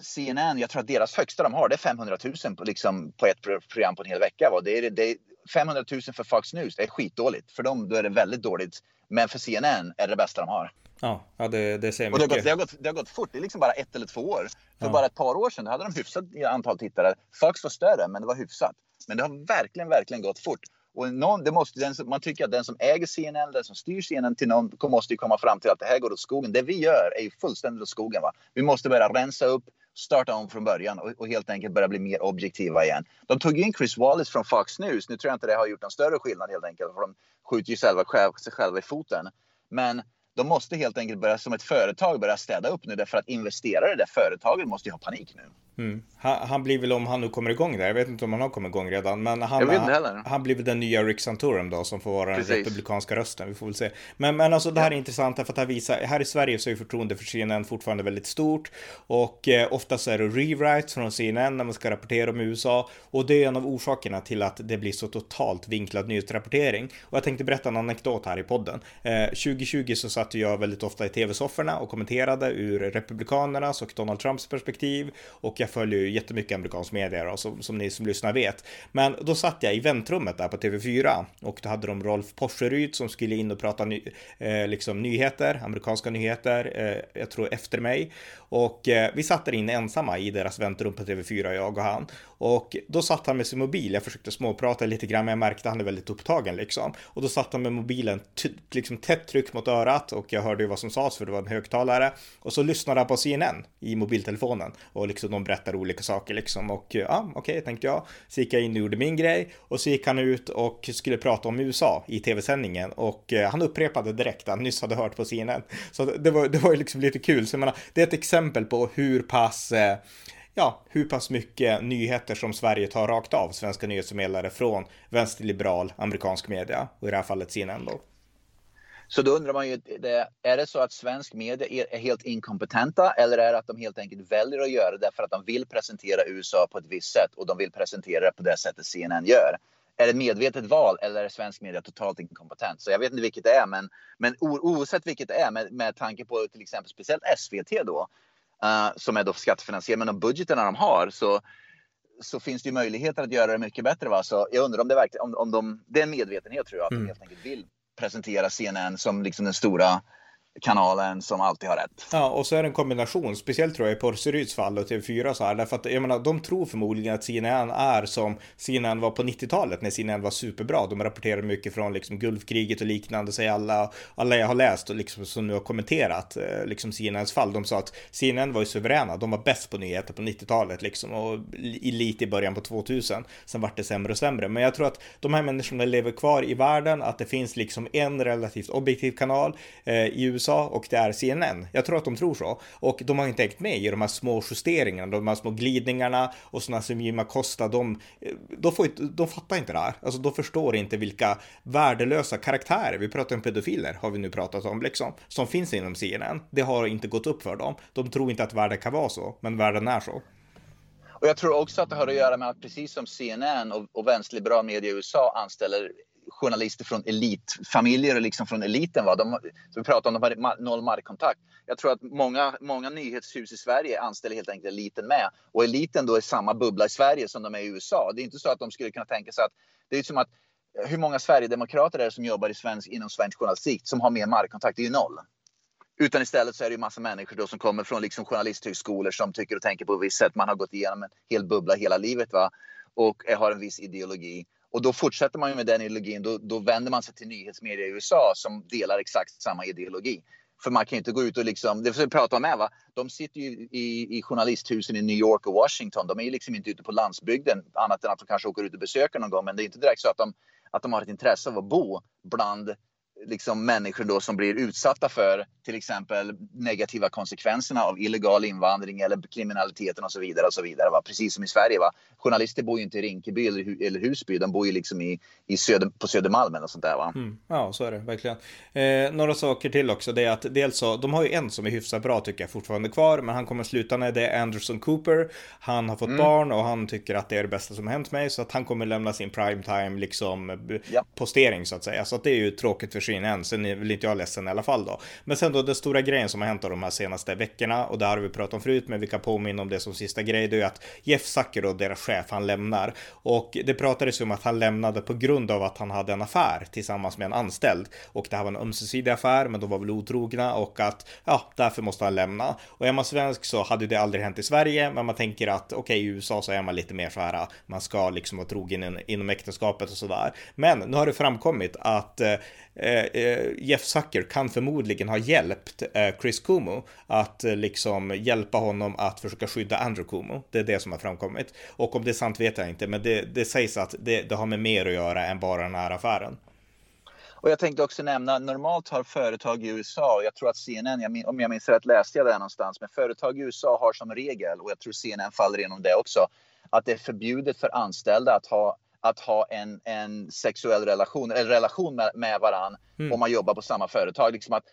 CNN, jag tror att deras högsta de har det är 500 000 på, liksom, på ett program på en hel vecka. Va? Det är, det är 500 000 för Fox News, det är skitdåligt. För dem då är det väldigt dåligt. Men för CNN är det det bästa de har. Ja, ja det, det ser mycket. Och det har, gått, det, har gått, det har gått fort. Det är liksom bara ett eller två år. För ja. bara ett par år sedan hade de hyfsat antal tittare. Fox var större, men det var hyfsat. Men det har verkligen, verkligen gått fort. Och någon, det måste, den, man tycker att den som äger CNN, den som styr CNN till någon, måste ju komma fram till att det här går åt skogen. Det vi gör är ju fullständigt åt skogen. Va? Vi måste börja rensa upp, starta om från början och, och, helt enkelt börja bli mer objektiva igen. De tog in Chris Wallace från Fox News. Nu tror jag inte det har gjort någon större skillnad helt enkelt, för de skjuter ju själva, sig själva i foten. Men de måste helt enkelt börja som ett företag börja städa upp nu därför att investerare i det företaget måste ju ha panik nu. Mm. Han, han, blir väl om han nu kommer igång där, jag vet inte om han har kommit igång redan, men han, han, han blir väl den nya Rick Santorum då som får vara Precis. den republikanska rösten, vi får väl se. Men, men alltså det här ja. är intressant därför att här visar, här i Sverige så är förtroende för CNN fortfarande väldigt stort och eh, ofta så är det rewrites från CNN när man ska rapportera om USA och det är en av orsakerna till att det blir så totalt vinklad nyhetsrapportering. Och jag tänkte berätta en anekdot här i podden. Eh, 2020 så satt jag väldigt ofta i tv-sofforna och kommenterade ur republikanernas och Donald Trumps perspektiv och jag följer ju jättemycket amerikansk media då, som, som ni som lyssnar vet. Men då satt jag i väntrummet där på TV4 och då hade de Rolf Porseryd som skulle in och prata ny, eh, liksom nyheter, amerikanska nyheter, eh, jag tror efter mig. Och eh, vi satt där inne ensamma i deras väntrum på TV4, jag och han. Och då satt han med sin mobil, jag försökte småprata lite grann, men jag märkte att han är väldigt upptagen liksom. Och då satt han med mobilen liksom tätt tryckt mot örat och jag hörde ju vad som sades för det var en högtalare. Och så lyssnade han på CNN i mobiltelefonen och liksom de berättar olika saker liksom. Och ja, okej, okay, tänkte jag. Så gick jag in och gjorde min grej och så gick han ut och skulle prata om USA i tv-sändningen och eh, han upprepade direkt han nyss hade hört på CNN. Så det var, det var ju liksom lite kul. Så jag menar, det är ett exempel på hur pass eh, ja, hur pass mycket nyheter som Sverige tar rakt av svenska nyhetsförmedlare från vänsterliberal amerikansk media och i det här fallet CNN då. Så då undrar man ju, är det så att svensk media är helt inkompetenta eller är det att de helt enkelt väljer att göra det för att de vill presentera USA på ett visst sätt och de vill presentera det på det sättet CNN gör? Är det ett medvetet val eller är svensk media totalt inkompetent? Så jag vet inte vilket det är, men, men oavsett vilket det är med, med tanke på till exempel speciellt SVT då, uh, som är då skattefinansierade, men de budgeterna de har så så finns det ju möjligheter att göra det mycket bättre. Va? Så jag undrar om det verkligen, om, om de, det är en medvetenhet tror jag, att mm. de helt enkelt vill presentera CNN som liksom den stora kanalen som alltid har rätt. Ja, och så är det en kombination, speciellt tror jag i Porseryds fall och TV4 så här, därför att jag menar, de tror förmodligen att CNN är som CNN var på 90-talet när CNN var superbra. De rapporterar mycket från liksom Gulfkriget och liknande, säger alla, alla jag har läst och liksom som nu har kommenterat eh, liksom CNNs fall. De sa att CNN var ju suveräna, de var bäst på nyheter på 90-talet liksom och lite i början på 2000. Sen vart det sämre och sämre, men jag tror att de här människorna lever kvar i världen, att det finns liksom en relativt objektiv kanal eh, i USA USA och det är CNN. Jag tror att de tror så. Och de har inte tänkt med i de här små justeringarna, de här små glidningarna och sådana som Jim Acosta, de, eh, de, får de fattar inte det här. Alltså de förstår inte vilka värdelösa karaktärer, vi pratar om pedofiler, har vi nu pratat om liksom, som finns inom CNN. Det har inte gått upp för dem. De tror inte att världen kan vara så, men världen är så. Och jag tror också att det har att göra med att precis som CNN och, och vänsterliberal media i USA anställer journalister från elitfamiljer och liksom från eliten. Va? De, så vi pratar om de har noll markkontakt. Jag tror att många, många nyhetshus i Sverige anställer helt enkelt eliten med. Och eliten då är samma bubbla i Sverige som de är i USA. Det är inte så att de skulle kunna tänka sig att det är som att hur många Sverigedemokrater är det som jobbar i svensk, inom svensk journalistik som har mer markkontakt? Det är ju noll. Utan istället så är det ju massa människor då som kommer från liksom journalisthögskolor som tycker och tänker på ett visst sätt. Man har gått igenom en hel bubbla hela livet va? och har en viss ideologi. Och då fortsätter man ju med den ideologin. Då, då vänder man sig till nyhetsmedia i USA som delar exakt samma ideologi. För man kan ju inte gå ut och liksom, det får vi prata om här va. De sitter ju i, i journalisthusen i New York och Washington. De är ju liksom inte ute på landsbygden annat än att de kanske åker ut och besöker någon gång. Men det är inte direkt så att de, att de har ett intresse av att bo bland liksom människor då som blir utsatta för till exempel negativa konsekvenserna av illegal invandring eller kriminaliteten och så vidare. och så vidare. Va? Precis som i Sverige. Va? Journalister bor ju inte i Rinkeby eller, eller Husby, de bor ju liksom i, i söder, på Södermalm och sånt där. Va? Mm. Ja, så är det verkligen. Eh, några saker till också, det är att dels så, de har ju en som är hyfsat bra tycker jag fortfarande kvar, men han kommer sluta när det är Anderson Cooper. Han har fått mm. barn och han tycker att det är det bästa som hänt mig, så att han kommer lämna sin primetime liksom ja. postering så att säga. Så att det är ju tråkigt för CNN. Sen är väl inte jag ledsen i alla fall då. Men sen då den stora grejen som har hänt de här senaste veckorna och det har vi pratat om förut, men vi kan påminna om det som sista grej. Det är ju att Jeff Zucker och deras chef, han lämnar och det pratades ju om att han lämnade på grund av att han hade en affär tillsammans med en anställd och det här var en ömsesidig affär, men de var väl otrogna och att ja, därför måste han lämna. Och är man svensk så hade det aldrig hänt i Sverige, men man tänker att okej, okay, i USA så är man lite mer så här, man ska liksom vara trogen inom äktenskapet och sådär. Men nu har det framkommit att eh, Eh, eh, Jeff Zucker kan förmodligen ha hjälpt eh, Chris Cuomo att eh, liksom hjälpa honom att försöka skydda Andrew Cuomo. Det är det som har framkommit. Och om det är sant vet jag inte, men det, det sägs att det, det har med mer att göra än bara den här affären. Och jag tänkte också nämna, normalt har företag i USA, jag tror att CNN, om jag minns rätt läste jag det här någonstans, men företag i USA har som regel, och jag tror CNN faller inom det också, att det är förbjudet för anställda att ha att ha en, en sexuell relation, eller relation med, med varann mm. om man jobbar på samma företag. Liksom att,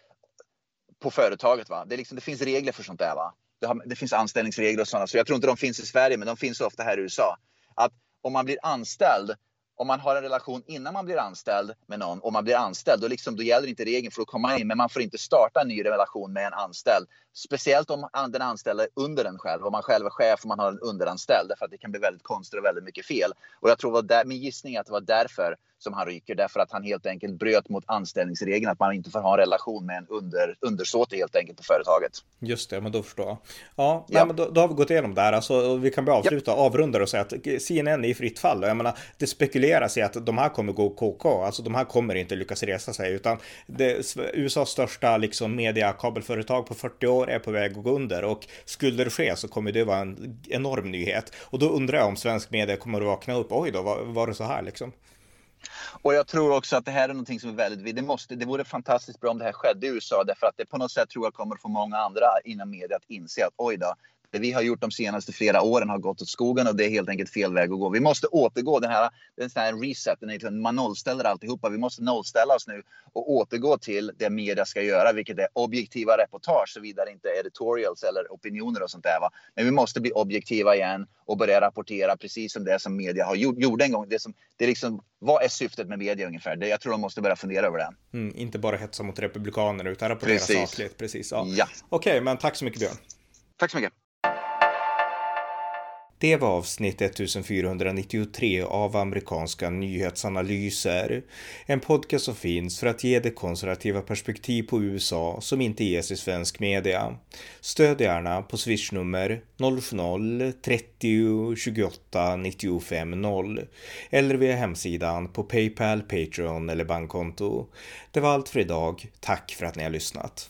på företaget. Va? Det, liksom, det finns regler för sånt där. Va? Det, har, det finns anställningsregler och sådana. Så jag tror inte de finns i Sverige, men de finns ofta här i USA. Att om man blir anställd om man har en relation innan man blir anställd med någon och man blir anställd, då, liksom, då gäller inte regeln för att komma in. Men man får inte starta en ny relation med en anställd. Speciellt om den anställda är under en själv. Om man själv är chef och man har en underanställd. Därför att det kan bli väldigt konstigt och väldigt mycket fel. Och jag tror att min gissning är att det var därför som han ryker. Därför att han helt enkelt bröt mot anställningsregeln. Att man inte får ha en relation med en under, undersåte helt enkelt på företaget. Just det, men då förstår jag. Ja, ja. Nej, men då, då, har vi gått igenom det här. Alltså, vi kan börja avsluta, ja. avrunda och säga att CNN är i fritt fall. Jag menar, det spekulera sig att de här kommer gå KK. Alltså de här kommer inte lyckas resa sig. Utan det, USAs största liksom, mediakabelföretag på 40 år är på väg att gå under. Och skulle det ske så kommer det vara en enorm nyhet. Och då undrar jag om svensk media kommer att vakna upp. Oj då, var, var det så här liksom? Och jag tror också att det här är någonting som är väldigt, det måste, det vore fantastiskt bra om det här skedde i USA därför att det på något sätt tror jag kommer få många andra inom media att inse att oj då, det vi har gjort de senaste flera åren har gått åt skogen och det är helt enkelt fel väg att gå. Vi måste återgå, den här, den här reseten, man nollställer alltihopa. Vi måste nollställa oss nu och återgå till det media ska göra, vilket är objektiva reportage, såvida det inte är editorials eller opinioner och sånt där. Va? Men vi måste bli objektiva igen och börja rapportera precis som det som media har gjort, gjorde en gång. Det som, det är liksom, vad är syftet med media ungefär? Det, jag tror de måste börja fundera över det. Mm, inte bara hetsa mot republikaner utan rapportera precis. sakligt. Precis. Ja. ja. Okej, okay, men tack så mycket Björn. Tack så mycket. Det var avsnitt 1493 av amerikanska nyhetsanalyser. En podcast som finns för att ge det konservativa perspektiv på USA som inte ges i svensk media. Stöd gärna på swishnummer 070-30 28 95 0 eller via hemsidan på Paypal, Patreon eller bankkonto. Det var allt för idag. Tack för att ni har lyssnat.